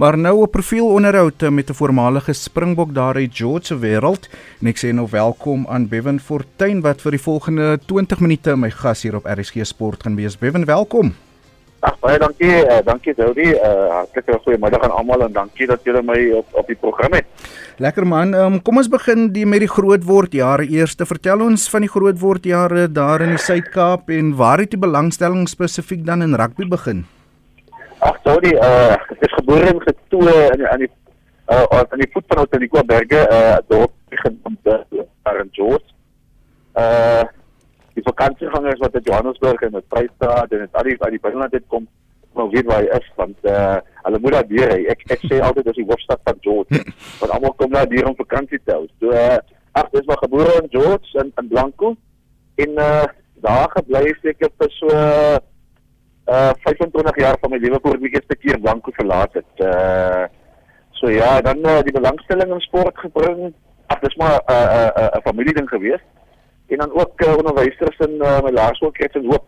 Maar nou 'n profielonderhoud met 'n voormalige Springbok daar uit George se wêreld en ek sê nou welkom aan Bevan Fortuin wat vir die volgende 20 minute my gas hier op RSG Sport gaan wees. Bevan, welkom. Ag baie dankie, uh, dankie Jody. Uh hartlike goeiemiddag aan almal en dankie dat julle my op op die program het. Lekker man. Um, kom ons begin die met die groot word jare eers. Vertel ons van die groot word jare daar in die Suid-Kaap en waar het die belangstelling spesifiek dan in rugby begin? Ag Jody, uh ek is gebore en getoe in aan die uh aan die voet van Ottoliqua Berge, uh dorp begin daar in George. Uh die vakansiegangers wat in Johannesburg en in Vrystaat en al die uit die binneland het kom nou weet waar hy is want eh uh, hulle moet daar deur hy ek ek sê altyd dis die hoofstad van George want almal kom daar deur om vakansie te hou. So uh, ag dis maar gebore in George in in Blanco. En eh uh, daar gebly seker vir so uh 25 jaar van my lewe voor ek die eerste keer Blanco verlaat het. Uh, so ja dan uh, die belangstelling in sport gebring. Ag dis maar 'n uh, 'n uh, 'n uh, familie ding geweest. En dan ook uh, onderwysers in uh, my laerskool Kertens Hoop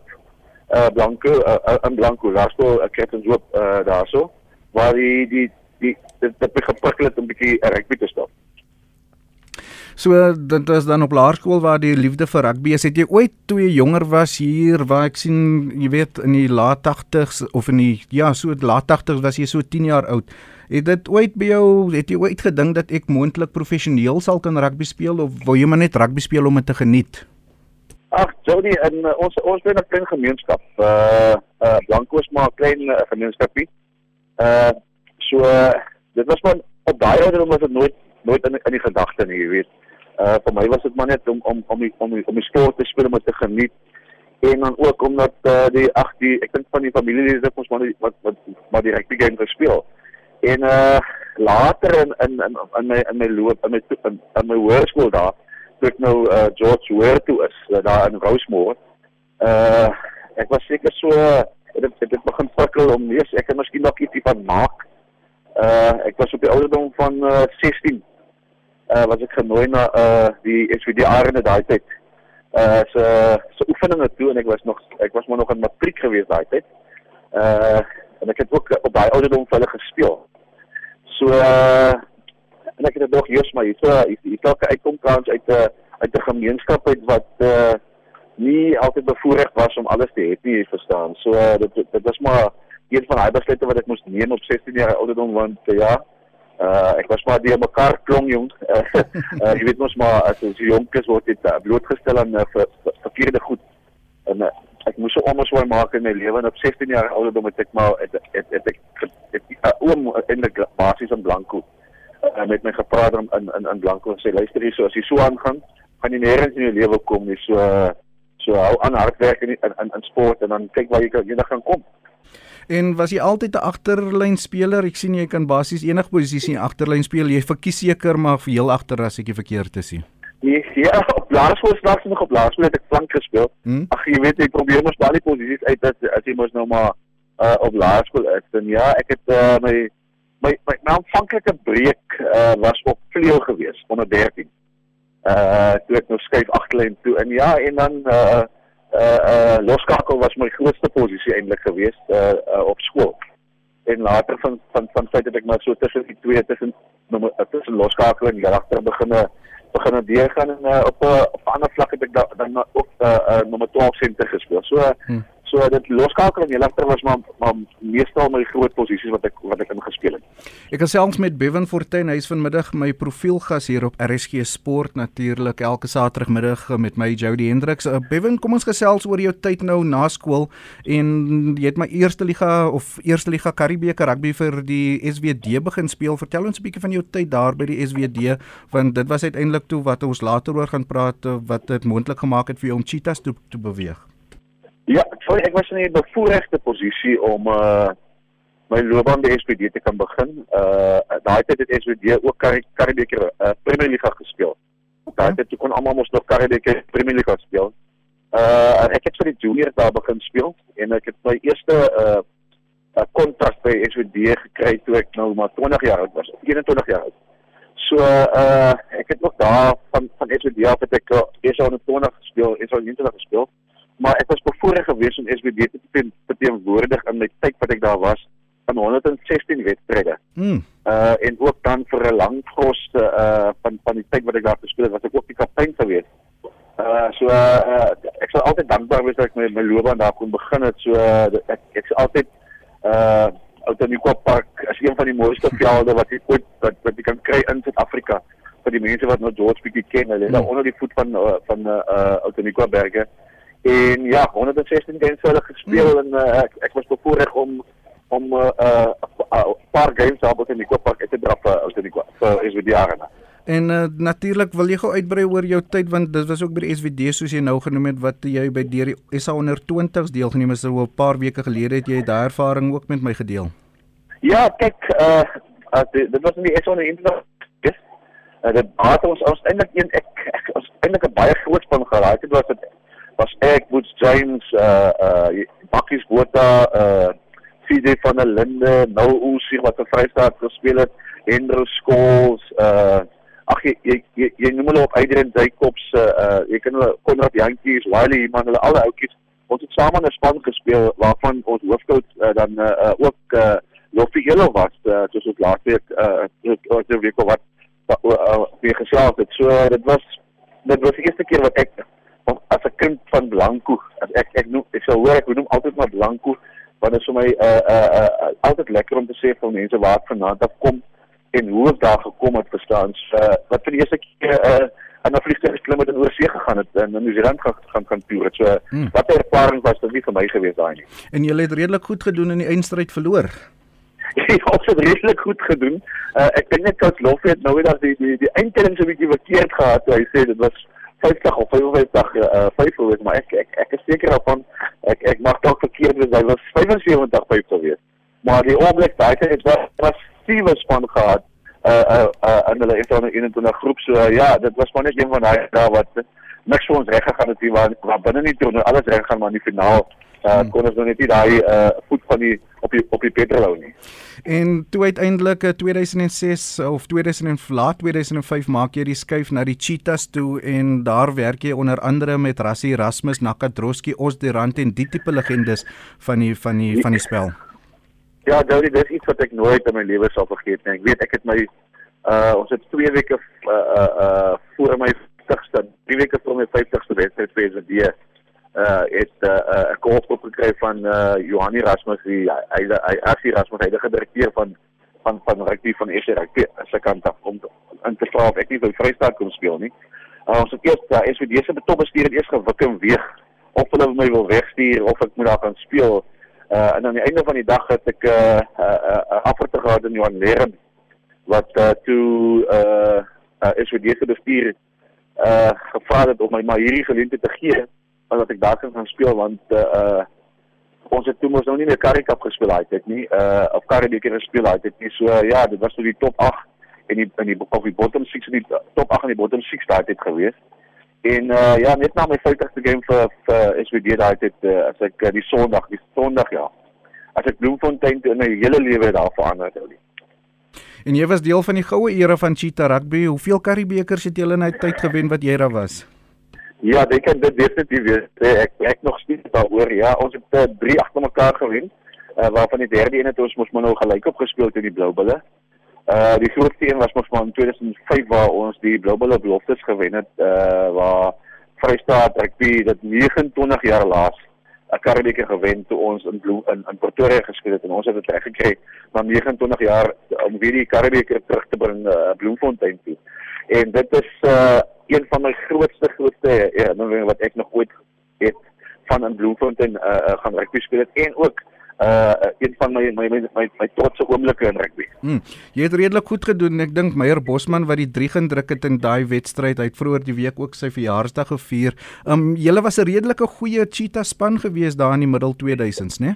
uh Blanco uh, in Blanco laerskool uh, Kertens Hoop uh, daarso waar die die die dit het geprikkel het om 'n bietjie rugby te stap. So dit was dan op laerskool waar die liefde vir rugby is. Het jy ooit toe jy jonger was hier waar ek sien jy weet in die laat 80s of in die ja, so laat 80s was jy so 10 jaar oud. Het dit ooit by jou het jy ooit gedink dat ek moontlik professioneel sal kan rugby speel of wou jy maar net rugby speel om dit te geniet? Ag, Jody, in uh, ons ons bly 'n klein gemeenskap. Uh uh Blanco is maar 'n klein uh, gemeenskapie. Uh so uh, dit was maar op daai ouderdom was dit nooit nooit in in die gedagte nie, jy weet. Uh vir my was dit maar net om om om die, om die, om die sport te speel om te geniet en dan ook omdat uh, die ag die ek dink van die familielede het ons maar die, wat wat maar die rugby game gespeel. En uh later in in in in my in my loop in my in, in my hoërskool daar toe ek nou uh George Ware toe is uh, daar in Rosemore. Uh ek was seker so dit het, het begin prikkel om nee, ek kan miskien nog ietsie van maak. Uh ek was op die ouderdom van uh 16. Uh was ek genooi na uh die SVDR in daai tyd. Uh so so oefeninge toe en ek was nog ek was maar nog in matriek gewees daai tyd. Uh en ek het ook op daai ouderdom vir hulle gespeel. So uh, en ek het dit nog eers maar hier so hier dalk uitkom kans uit 'n uit 'n gemeenskap uit wat uh, nie altyd bevoorreg was om alles te hê nie, jy verstaan. So uh, dit dit was maar een van daai besluite wat ek moes neem op 16 jaar ouderdom want uh, ja, uh, ek was maar die mekaar klong jong. uh, jy weet mos maar as jy jonk is word jy uh, blootgestel aan uh, ver, ver, verkeerde goed. En uh, ek moes 'n omswaai maak in my lewe en op 16 jaar ouderdom het ek maar het het, het ek het uh, oom eintlik basies in Blanco uh, met my gepraat in in in Blanco en sê luister hier so as jy so aangaan gaan jy nêrens in jou lewe kom nie so so hou aan hard werk in in sport en dan kyk waar jy kan eendag gaan kom. En was jy altyd 'n agterlyn speler? Ek sien jy kan basies enige posisie in agterlyn speel. Jy verkies seker maar vir heel agter as ek verkeerd is. Nee, ja, op laerskool snaaks nog op laerskool het ek flank gespeel. Hmm? Ag jy weet jy probeer mos baie posisies uit as as jy mos nou maar uh, op laerskool is. En ja, ek het uh, my my my aanvanklike breek uh, was op vleuel gewees onder 13. Uh toe ek nou skuif agterlyn toe en ja en dan uh uh uh loskakel was my grootste posisie eintlik gewees uh, uh op skool. En later van van van feit het ek maar so tussen die twee tussen tussen loskakel en agter beginne begin deur gaan en uh, op 'n uh, op 'n ander vlak het ek dan ook 'n uh, uh, nommer 12 senter gespeel. So hmm. So dit loskakel en die ligter was maar maar meestal my groot posisies wat ek wat ek in gespeel het. Ek het selfs met Bevan Fortuin huis vanmiddag my profielgas hier op RSG Sport natuurlik elke Saterdagmiddag met my Jody Hendriks. Uh, Bevan, kom ons gesels oor jou tyd nou na skool en jy het my eerste liga of eerste liga Karibeker rugby vir die SWD begin speel. Vertel ons 'n bietjie van jou tyd daar by die SWD want dit was uiteindelik toe wat ons later oor gaan praat uh, wat dit moontlik gemaak het vir jou om Cheetahs toe te beweeg. Ja, sorry, ek was in 'n bevoordeelde posisie om uh my loopbaan by SPD te kan begin. Uh daai tyd het SPD ook Karibeker uh, Premier League gespeel. Okay. Daai tyd kon almal mos nog Karibeker Premier League speel. Uh ek het vir die juniors daar begin speel en ek het my eerste uh 'n kontrak by SPD gekry toe ek nou maar 20 jaar oud was, 21 jaar oud. So uh ek het nog daar van van SPD af het ek eers al 20 gespeel, al 20 gespeel maar ek was bevoorreg geweest om SBD te verteenwoordig in my tyd wat ek daar was van 116 wedstryde. Mm. Uh en ook dan vir 'n lang pros uh van van die tyd wat ek daar gespeel het, was ek ook die kaptein geweest. Uh so uh, ek sal altyd dankbaar wees dat ek my my loopbaan daar kon begin het. So uh, ek ek is altyd uh Outeniqua Park as een van die mooiste velde wat jy ooit wat wat jy kan kry in Suid-Afrika vir die mense wat nou George bietjie ken. Hulle is daar onder die voet van uh, van uh Outeniqua berge. En ja, 116 games hulle gespeel en uh, ek ek was bevoorreg om om 'n uh, uh, uh, paar games daar op in die Kopak te draf vir Outeniqua vir SVD Arena. En uh, natuurlik wil jy gou uitbrei oor jou tyd want dit was ook by die SVD soos jy nou genoem het wat jy by deur die SA onder 20s deelgeneem het so 'n paar weke gelede het jy daai ervaring ook met my gedeel. Ja, kyk, uh, uh dit was in die SA onder 20s. Yes. Uh, dit het ons ons eintlik een ek, ek ons eintlik 'n baie groot span gehad. Dit was dit was ek Woods James uh uh Bakkies Botha uh CJ van der Linde, nou Osie wat vir Vrystaat gespeel het, Hendro Skols, uh ag jy jy, jy jy noem hulle op Adrian Jacobs, uh, uh jy kan hulle Konrad Jantjies, Wiley, man hulle al oudjies. Ons het saam in 'n span gespeel waarvan ons hoofcoach uh, dan uh, uh ook uh Loffie Elo was, uh soos ons laas week uh oor die week wat weer geslaag het. So uh, dit was dit was die eerste keer wat ek as 'n kind van Blanco, as ek ek noem ek sou hoor ek noem altyd maar Blanco want dit is vir my uh uh, uh altyd lekker om te sê van mense waar ek vanaand af kom en hoe ek daar gekom het verstaan so, uh, wat vir die eerste keer uh en 'n vliegtuig geklim het en oor see gegaan het en in New Zealand gaan gaan kan toer. So hmm. wat 'n ervaring was dit nie vir my gewees daai nie. En jy het redelik goed gedoen in die eindstryd verloor. Jy het dit redelik goed gedoen. Uh ek dink net Coach Loffie het nou weer dat die die die eindtelling so 'n bietjie verkeerd gehad. Hy sê dit was 50 of 55 uh 5 gewees, maar ek ek ek is seker daarvan ek ek mag dalk verkeerd wees. Hy was 75 5 gewees. Maar die oomblik daai het was was stewig span gehad uh uh, uh in hulle het dan 21 groep so uh, ja, dit was maar net een van daai dae wat niks vir ons reg gegaan het hier waar waar binne nie toe alles reg gaan maar in die finaal uh hmm. kon ons nog net nie daai uh voet van die op die op die petrolou nie. En toe uiteindelik 2006 of 2000 laat 2005 maak jy die skuif na die Cheetahs toe en daar werk jy onder andere met Rassie Erasmus, Nakadroski, Osderant en die tipe legendes van die van die van die spel. Ja, Jody, dis iets wat ek nooit in my lewe sal vergeet nie. Ek weet ek het my uh ons het 2 weke uh uh, uh voor my 50ste, 3 weke voor my 50ste wedstryd vir SVD uh het uh, uh 'n koop gekry van uh Johan Erasmus, die hy hy as Erasmus, hy die direkteur van van van rugby van SA rugby se kant af om in te slaap. Ek nie vir Vrystaat kom speel nie. Uh, ons het eers uh, SVD se betopbestuur het eers gewik en weeg of hulle my wil wegstuur of ek moet daar gaan speel. Uh en aan die einde van die dag het ek 'n uh, uh, uh, uh, afgerond gehad in Johan Leren wat uh, toe uh, uh SVD se bestuur uh gevra het om my maar hierdie geleentheid te gee omdat ek daar kan gaan speel want uh, uh ons het toe mos nou nie meer Currie Cup gespeel daai tyd nie uh of Currie beker gespeel daai tyd nie so uh, ja dit was toe die top 8 en die in die of die bottom 6 in die top 8 en die bottom 6 daai tyd gewees En uh ja, net na my 50ste game vir vir SWD daai het uh, as ek uh, die Sondag, die Sondag ja. As ek Bloemfontein toe in my hele lewe daar verander het. En jy was deel van die goue era van Cheetah Rugby. Hoeveel Karibekers het jy in daai tyd gewen wat jy daar was? Ja, ek kan dit definitief weet. Ek ek nog steeds daaroor. Ja, ons het uh, drie agter mekaar gewen. Uh, waarvan die derde een het ons mos maar nou gelyk op gespeel teen die Blou Bulle. Uh die grootste een was mos maar in 2005 waar ons die Global Beloftes gewen het uh waar Vrystaat Rugby dit 29 jaar laas 'n Karibieke gewen toe ons in Bloem, in, in Pretoria gespeel het en ons het dit reg gekry na 29 jaar om weer die Karibieke terug te bring uh Bloemfontein toe. En dit is uh een van my grootste grootste herinneringe ja, wat ek nog ooit het van in Bloemfontein uh, uh gaan rugby speel het en ook uh een van my my my my, my trotse oomblikke in rugby. Hmm. Jy het redelik goed gedoen. Ek dink Meyer Bosman wat die 3 gedruk het in daai wedstryd, hy het vroeër die week ook sy verjaarsdag gevier. Um julle was 'n redelike goeie cheetah span gewees daar in die middel 2000s, né?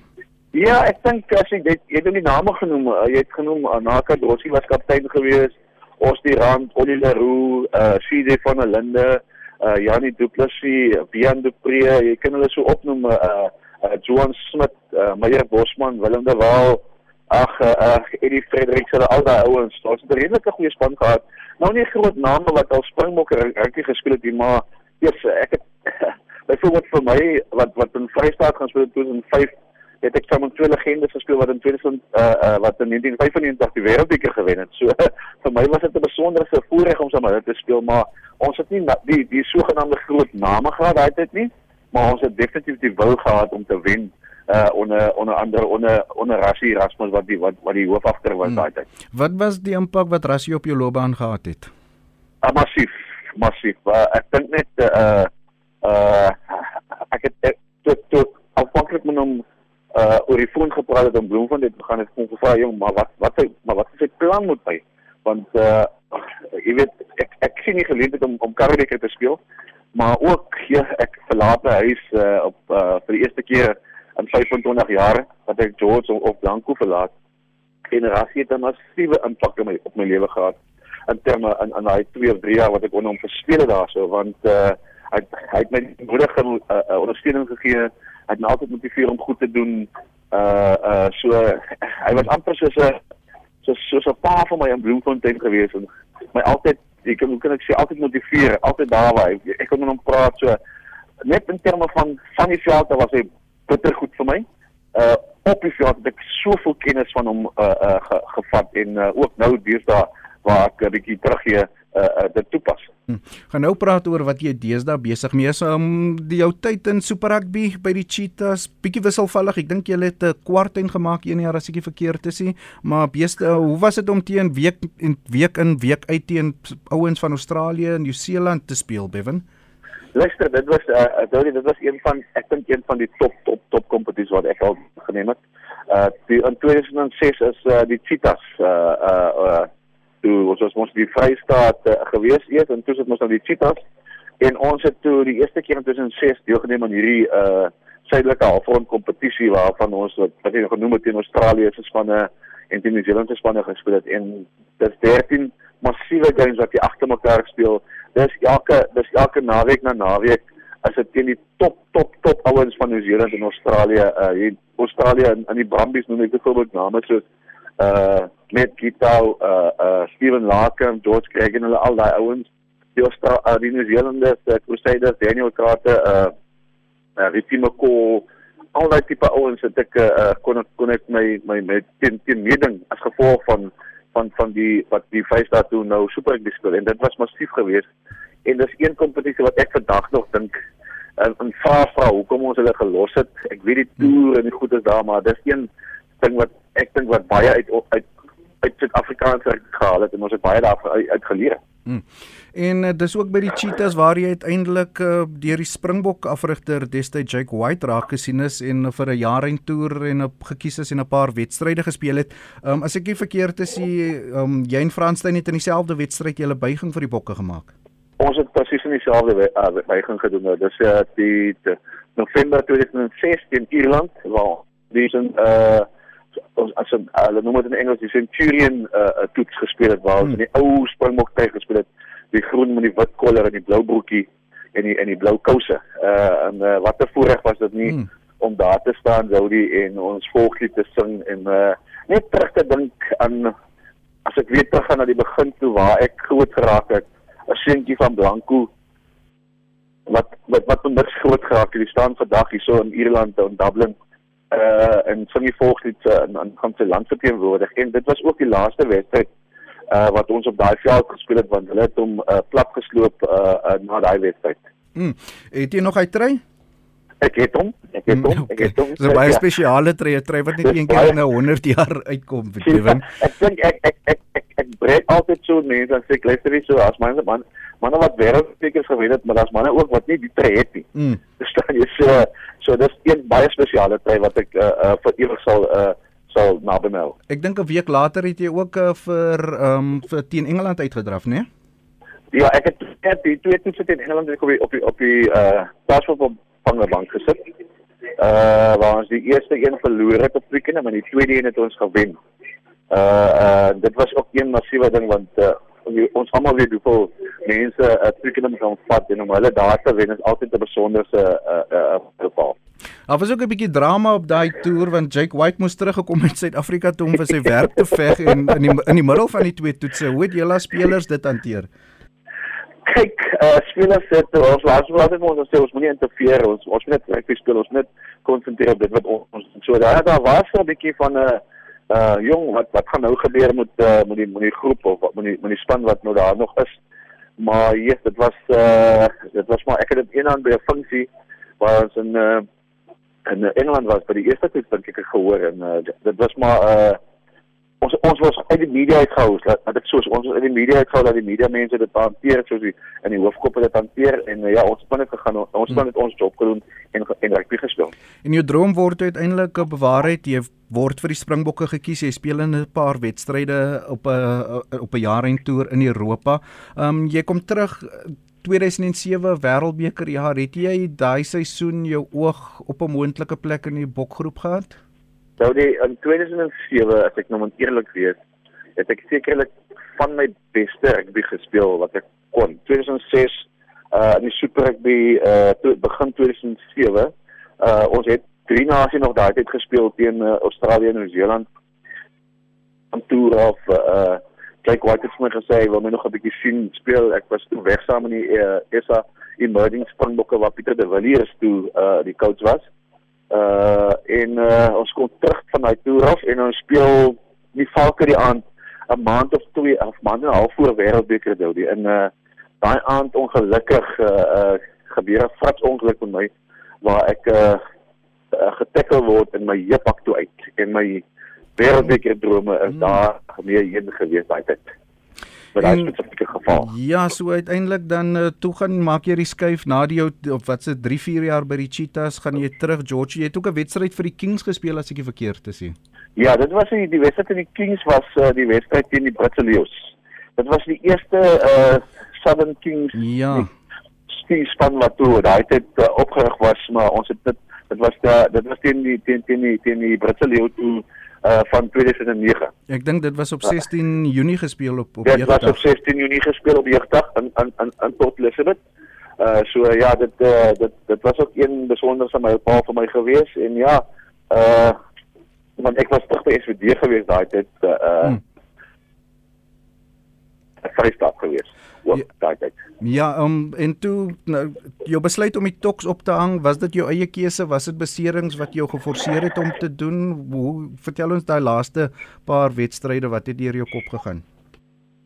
Ja, ek dink as jy dit jy het die name genoem, jy het genoem Anaka uh, Dossie was kaptein gewees, Ostie Rand, Ollie Leroux, uh CJ van der Linde, uh Janie Du Plessis, Bian Du Pre, jy kan hulle so opnoem uh uh, Johan Smit, uh, Meyer Bosman, Willem de Waal, ag uh, uh, Eddie Fredericks, hulle al daai ouens. Het 'n redelike goeie span gehad. Nou nie groot name wat al Springbokke rugby gespeel het nie, maar eers ek het byvoorbeeld vir my wat wat in Vrystaat gaan speel in 2005 het ek saam met twee legendes gespeel wat in 2000 uh, uh wat in 1995 die wêreldbeker gewen het. So vir my was dit 'n besondere voorreg om saam met hulle te speel, maar ons het nie die die sogenaamde groot name gehad daai tyd nie, maar ons het definitief die wil gehad om te wen uh onder onder andere onder onder Rassie Erasmus wat die wat wat die hoofagter was hmm. daai tyd. Wat was die impak wat Rassie op jou loopbaan gehad het? Uh, massief, massief. Uh, ek dink net uh uh ek het tot tot afhanklik met hom uh oor die foon gepraat het om Bloemfontein dit gaan het kom gevra jong maar wat wat hy maar wat is sy plan met my? Want uh jy weet ek ek sien nie geleentheid om om karrebeker te speel maar ook ja ek verlaat my huis uh op uh vir die eerste keer in 25 jaar wat ek George of, of Blanco verlaat. Generasie het 'n massiewe impak op my op my lewe gehad in terme in in daai 2 of 3 jaar wat ek onder hom gespeel het daarso want uh hy hy het my moedige uh, uh, ondersteuning gegee het my altyd motiveer om goed te doen. Uh uh so hy was amper soos 'n soos soos 'n pa vir my in Bloemfontein gewees en my altyd ek kan kan ek sê altyd motiveer, altyd daar waar hy ek kon met hom praat so net in terme van van die veld was hy bitter goed vir my. Uh op die veld het ek soveel kennis van hom uh uh ge, gevat en uh, ook nou deesdae waar ek 'n bietjie teruggee uh, uh dit toepas. Hm. Gaan nou praat oor wat jy deesdae besig mee is um, die jou tyd in Super Rugby by die Cheetahs bietjie wisselvallig. Ek dink jy het 'n kwartyn gemaak een jaar as ek verkeerd is nie, maar beeste, hoe was dit om teen week en week in week uit teen ouens van Australië en Nieu-Seeland te speel, Bevan? Luister, dit was uh dit, dit was een van ek dink een van die top top top kompetisies wat ek al geneem het. Uh die, in 2006 is uh die Cheetahs uh uh, uh toe ons was ons die Vrystaat uh, gewees eers en toe het ons nou die Cheetahs. En ons het toe die eerste keer in 2006 deelgeneem aan hierdie uh suidelike halfrond kompetisie waarvan ons wat jy genoem het teen Australië se spanne en teen New Zealand se spanne gespeel het. En dis 13 massiewe games wat jy agter mekaar speel. Dis elke dis elke naweek na naweek as dit teen die top top top ouens van New Zealand en Australië uh hier Australië in, in die Brumbies noem ek byvoorbeeld name soos uh met Gitau, uh uh Steven Larkin, George Craig en hulle al daai ouens. Die Australië, uh, Zealanders, uh, Crusaders, Daniel Carter, uh uh Ricky McCall, al daai tipe ouens het ek uh kon ek kon ek my my met teen teen meeding as gevolg van van van die wat die Vrystaat toe nou super gespeel en dit was massief geweest. En dis een kompetisie wat ek vandag nog dink en en vra vra hoekom ons hulle gelos het. Ek weet die toer en die goed is daar, maar dis een ding wat ek dink wat baie uit uit uit Suid-Afrikaans gehaal het en ons het baie daarvan uit, uit geleer. Hmm. En uh, dis ook by die Cheetahs waar jy uiteindelik uh, deur die Springbok afrigter destyds Jake White raak gesien is en vir 'n jaar en toer en op gekies is en 'n paar wedstryde gespeel het. Um, as ek nie verkeerd is, um, jy en Franstein het in dieselfde wedstryd julle buiging vir die bokke gemaak. Ons het presies in dieselfde uh, buiging gedoen. Nou, dis uh, die, die November 2006 in Ierland waar dis 'n uh ons as hulle noem dit in Engels die Centurion uh, toets gespeel het waar ons hmm. in die ou Springbok tyd gespeel het die groen met die wit koller en die blou broekie en die en die blou kouse uh, en uh, wat 'n voorreg was dit nie hmm. om daar te staan Jody en ons volkslied te sing en uh, net terug te dink aan as ek weer terug gaan na die begin toe waar ek groot geraak het 'n seentjie van Blanco wat wat wat niks groot geraak het die staan vandag hier so in Ierland in Dublin uh en sing die volkslied uh, en dan gaan sy land verteenwoordig en dit was ook die laaste wedstryd uh wat ons op daai veld gespeel het want hulle het hom uh, plat gesloop uh, uh na daai wedstryd. Mm. Het jy nog hy trei? Ek het hom, ek het hom, mm, ek het hom. So baie ja. spesiale trei, trei wat net een keer in 'n 100 jaar uitkom, Kevin. ek dink ek ek ek ek ek breek altyd so mense dan sê ek luister nie so as myne man manne wat wêreldbeekers gewen het, maar daar's manne ook wat nie die trei het nie. Mm. Verstaan jy so So dis een baie spesiale tyd wat ek uh, uh vir ewig sal uh sal nabemel. Ek dink 'n week later het jy ook uh, vir ehm um, vir teen Engeland uitgedraf, né? Nee? Ja, ek het net die twee toetse teen Engeland op die op die op die uh paspoort op van die bank gesit. Uh waar ons die eerste een verloor het op weekende, maar die tweede een het ons gewen. Uh uh dit was ook een massiewe ding want uh ons almal weet hoeveel mense 'n uh, toekenning kan vat en om hulle daar te wen is altyd 'n besonderse uh, uh, geval. Daar was ook 'n bietjie drama op daai toer want Jake White moes teruggekom uit Suid-Afrika toe om vir sy werk te veg en in die in die middel van die twee toetse, hoe het julle spelers dit hanteer? Kyk, uh spelers het ons laat ons laat ons sê ons moenie interfereer ons ons moet net rugby speel ons net konsentreer op dit wat ons so daar daar was 'n bietjie van 'n uh, uh jong wat wat gaan nou gebeur met uh, met die met die groep of met die met die span wat nou daar nog is? Maar yes dit was uh dit was maar ek het dit een aan by 'n funksie waar ons in uh in Engeland was by die eerste toets dink ek gehoor en uh, dit was maar uh ons ons was uit die media uitgehou dat dat dit soos ons uit die media uitgehou dat die media mense dit hanteer soos die in die hoofkoppe dit hanteer en uh, ja ons het net gegaan ons het net ons job gedoen en en rugby gespeel. En jou droom word uiteindelik op bewaarheid jy word vir die Springbokke gekies jy speel in 'n paar wedstryde op 'n op 'n jaarheen toer in Europa. Ehm um, jy kom terug 2007 Wêreldbeker jaar het jy daai seisoen jou oog op 'n moontlike plek in die bokgroep gehad? Nou die in 2007 as ek nou moet eerlik wees, het ek sekerlik van my beste rugby gespeel wat ek kon. 2006 uh in die Super Rugby uh to, begin 2007 uh ons het drie nasie nog daai tyd gespeel teen uh, Australië en Nieu-Seeland. Om toe of uh kyk wat het my gesê, wil my nog 'n bietjie sien speel. Ek was toe weg saam in die uh, SA Emerging Springbokke waar Pieter de Villiers toe uh die coach was uh en uh ons kom terug van daai toer af en ons speel die Falke die aand 'n maand of twee of maand en 'n half voor wêreldbeker dou die in uh daai aand ongelukkig uh, uh gebeur 'n frats ongeluk met my waar ek uh, uh getackle word in my heupak toe uit. En my wêreldbeker drome is mm. daar mee heen gewees daai tyd vir daai spesifieke geval. Ja, so uiteindelik dan uh, toe gaan maak jy die skuif na die jou of wat se 3, 4 jaar by die Cheetahs gaan jy terug George. Jy het ook 'n wedstryd vir die Kings gespeel as ek nie verkeerd is nie. Ja, dit was die, die wedstryd in die Kings was uh, die wedstryd teen die Britse Lions. Dit was die eerste uh Southern Kings. Ja. Die span wat toe daai tyd uh, opgerig was, maar ons het dit dit was da dit was teen die teen teen die teen die Britse Lions toe uh van 2009. Ek dink dit was op 16 uh, Junie gespeel op op Jeugdag. Dit was op 16 Junie gespeel op Jeugdag in in in in Port Elizabeth. Uh so uh, ja, dit uh, dit dit was ook een besonderse mylpaal vir my gewees en ja, uh want ek was terug by SVD gewees daai tyd uh hmm. Vrystaat gewees. Ja, daai tyd. Ja, um, en toe nou jou besluit om die toks op te hang, was dit jou eie keuse? Was dit beserings wat jou geforseer het om te doen? Hoe vertel ons daai laaste paar wedstryde wat het deur jou kop gegaan?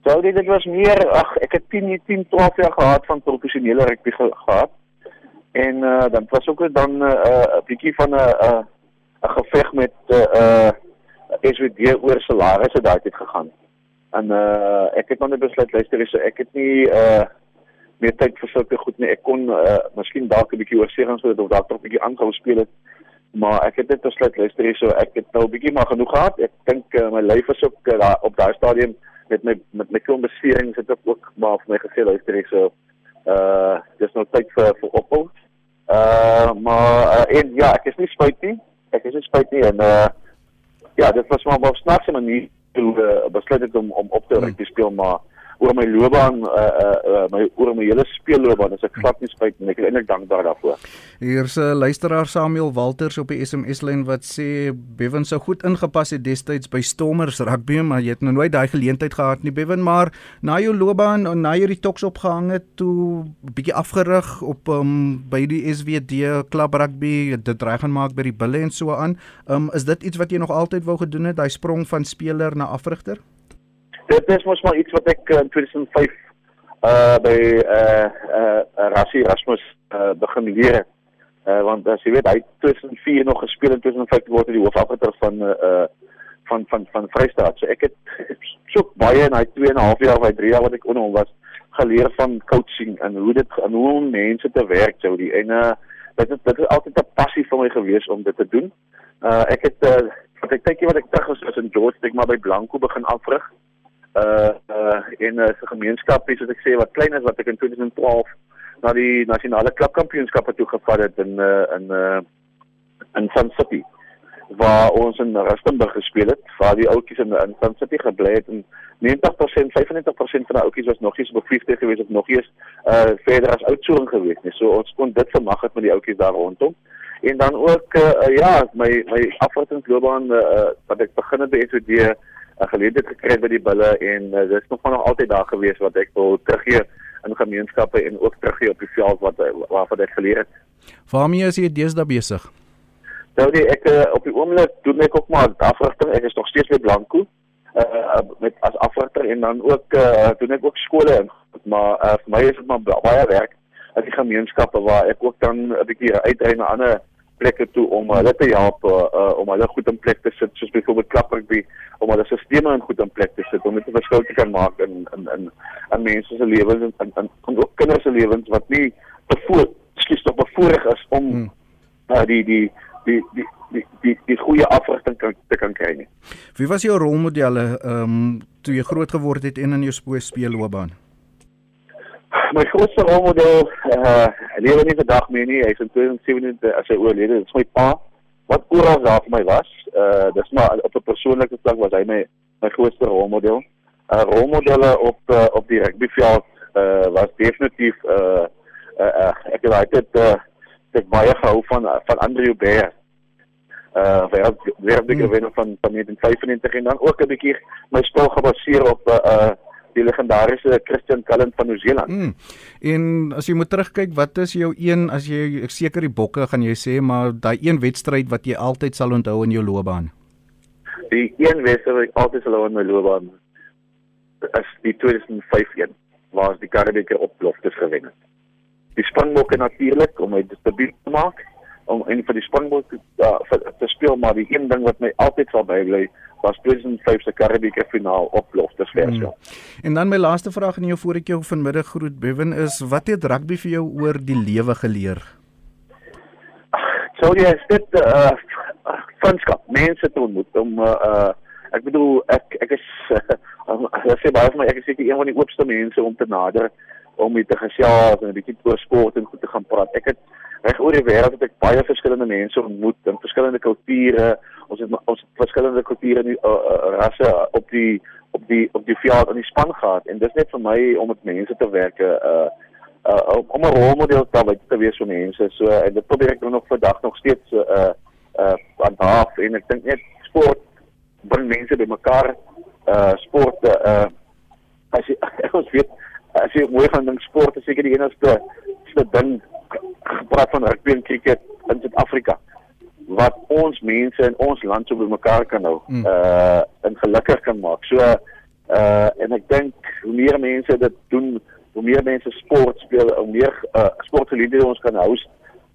Sou dit dit was meer ag ek het 10 10 12 jaar gehad van professionele rugby ge gehad. En uh dan was ook dan 'n uh, 'n bietjie van 'n 'n 'n geveg met 'n uh, uh, SWD oor salarisse daai tyd gegaan. En uh ek het nou net besluit luister so ek het nie uh meer tyd vir sulke goed nie. Ek kon uh miskien dalk 'n bietjie oorsee gaan sodat of dalk nog 'n bietjie aanhou speel het. Maar ek het net besluit luister so ek het nou 'n bietjie maar genoeg gehad. Ek dink uh, my lyf is ook uh, daar op daai stadium met my met my klomp beserings het ek ook maar vir my gesê luister so uh dis nou tyd vir vir ophou. Uh maar uh, en ja, ek is nie spyt nie. Ek is nie spyt nie en uh ja, dit was maar op snaakse manier toe uh, besluit het om om op te rugby speel maar oor my loopbaan uh, uh, uh, my oor my hele speelloopbaan is ek glad nie spyt en ek is eintlik dankbaar daarvoor. Hier's 'n luisteraar Samuel Walters op die SMS lyn wat sê Bevan sou goed ingepas het destyds by Stormers rugby maar jy het nou nooit daai geleentheid gehad nie Bevan maar na jou loopbaan en na jy die toks opgehang het toe bietjie afgerig op um, by die SWD klub rugby dit reg gaan maak by die bulle en so aan. Um, is dit iets wat jy nog altyd wou gedoen het daai sprong van speler na afrigter? Dit is mos maar iets wat ek in 2005 uh by uh uh Rassie Rasmus uh begin leer. Uh want as jy weet hy 2004 nog gespeel en 2005 word hy die hoofafgeter van uh van van van Vrystaat. So ek het so baie in hy 2 en 'n half jaar of hy 3 jaar wat ek onder hom was geleer van coaching en hoe dit en hoe om mense te werk sou die en uh dit is dit is altyd 'n passie vir my gewees om dit te doen. Uh ek het uh wat ek dink wat ek terug was in George, ek maar by Blanco begin afrig uh uh in 'n uh, gemeenskap soos ek sê wat klein is wat ek in 2012 na die nasionale klubkampioenskappe toe gevat het in uh in uh in Sun City waar ons in Rustenburg gespeel het waar die ouetjies in in Sun City gebly het. En 90% 95% van die ouetjies was nog nie so bevriende gewees of nog eens uh verder as oudsoring gewees nie. So ons kon dit vermag het met die ouetjies daar rondom. En dan ook uh, ja my my afwatingsloopbaan uh, wat ek begin het by SOD 'n geleentheid gekry by die bulle en uh, dis nog van nog altyd daar gewees wat ek wil teruggee in gemeenskappe en ook teruggee op die veld wat waarvan ek geleer het. Waarmee is jy deesdae besig? Nou nee, ek uh, op die oomblik doen ek ook maar afrigting. Ek is nog steeds by Blanco uh met as afrigter en dan ook uh doen ek ook skole in. Maar uh, vir my is dit maar baie werk as die gemeenskappe waar ek ook dan 'n bietjie uitry na ander plekke toe om hulle te help uh, om hulle goed in plek te sit soos byvoorbeeld klapperby om hulle stelsels in goed in plek te sit om dit 'n verskil te kan maak in in in in mense se lewens en in in ook kinders se lewens wat nie bevoor skiet op bevoorreg is om hmm. uh, die die die die die die die goeie afrigting kan te kan kry nie. Wie was jou rolmodelle ehm um, toe jy groot geword het en in jou speelloopbaan? My grootste rolmodel eh uh, lewe nie vandag meer nie. Hy is in 2017 as hy oorlede. Dit is my pa wat oral daar vir my was. Eh uh, dis maar op 'n persoonlike vlak was hy my my grootste rolmodel. Eh uh, rolmodelle op uh, op die rugbyveld eh uh, was definitief eh uh, uh, uh, ek het altyd eh uh, ek baie gehou van van Andrew Bear. Uh eh, wêreld wêreldbeker hmm. wenner van van 1995 en dan ook 'n bietjie my spel gebaseer op 'n uh, uh die legendariese Christian Cullen van Nieu-Seeland. Mm. En as jy moet terugkyk, wat is jou een as jy ek seker die bokke gaan jy sê, maar daai een wedstryd wat jy altyd sal onthou in jou loopbaan? Die een wedstryd wat ek altyd sal onthou in my loopbaan is die 2005 een waar die Karibeker oploftes gewen het die Springbokke natuurlik om my debuut te maak om een van die Springbokke uh, te speel maar die een ding wat my altyd sal bybly was 2005 se Karibieke finaal op Loftusversel. Hmm. En dan my laaste vraag aan jou voor ek jou vanmiddag groet Bevan is wat het rugby vir jou oor die lewe geleer? Sou jy dit uh vriendskap, mense te ontmoet om uh, uh ek bedoel ek ek is uh, ek sê baie van my ek is seker een van die oopste mense om te nader om met te gesels en 'n bietjie oor sport en goed te gaan praat. Ek het reg oor die wêreld het ek baie verskillende mense ontmoet in verskillende kulture. Ons het ons verskillende kulture en uh, uh, rasse op die op die op die veld in die span gehad en dis net vir my om met mense te werk uh uh om 'n rolmodel te, te wees vir mense. So en dit probeer ek nog vandag nog steeds uh uh aan half en ek dink net sport bring mense bymekaar. Uh sport uh as jy ons weet as jy mooi van ding sport is seker die enigste ding gepraat van rugby en cricket in Suid-Afrika wat ons mense in ons land so bymekaar kan hou mm. uh en gelukkig kan maak. So uh en ek dink hoe meer mense dit doen, hoe meer mense sport speel, hoe meer uh sportgeleenthede ons kan host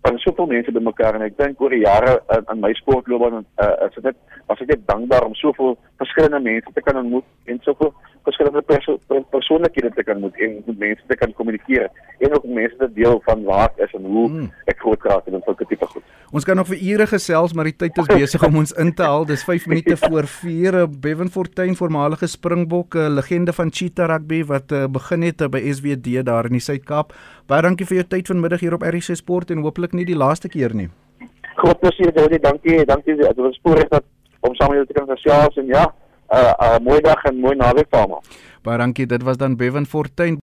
van soveel mense bymekaar en ek dink oor die jare in, in my sportloopbaan uh is dit was ek net dankbaar om soveel verskillende mense te kan ontmoet en soveel verskillende perso persoonlikhede te kan ontmoet en met mense te kan kommunikeer en ook mense te deel van waar ek is en hoe hmm. ek groot het en sulke tipe goed. Ons kan nog vir ure gesels maar die tyd is besig om ons in te haal. Dis 5 minute ja. voor 4. Bevan Fortuin, voormalige Springbok, 'n legende van Cheetah Rugby wat begin het by SWD daar in die Suid-Kaap. Baie dankie vir jou tyd vanmiddag hier op RC Sport en hooplik nie die laaste keer nie. Groot plesier, Jody. Dankie. Dankie. Dit was spoedig dat om saam met jou te kan gesels en ja, 'n uh, uh, mooi dag en mooi naweek vir almal. Baie dankie. Dit was dan Bevan Fortuin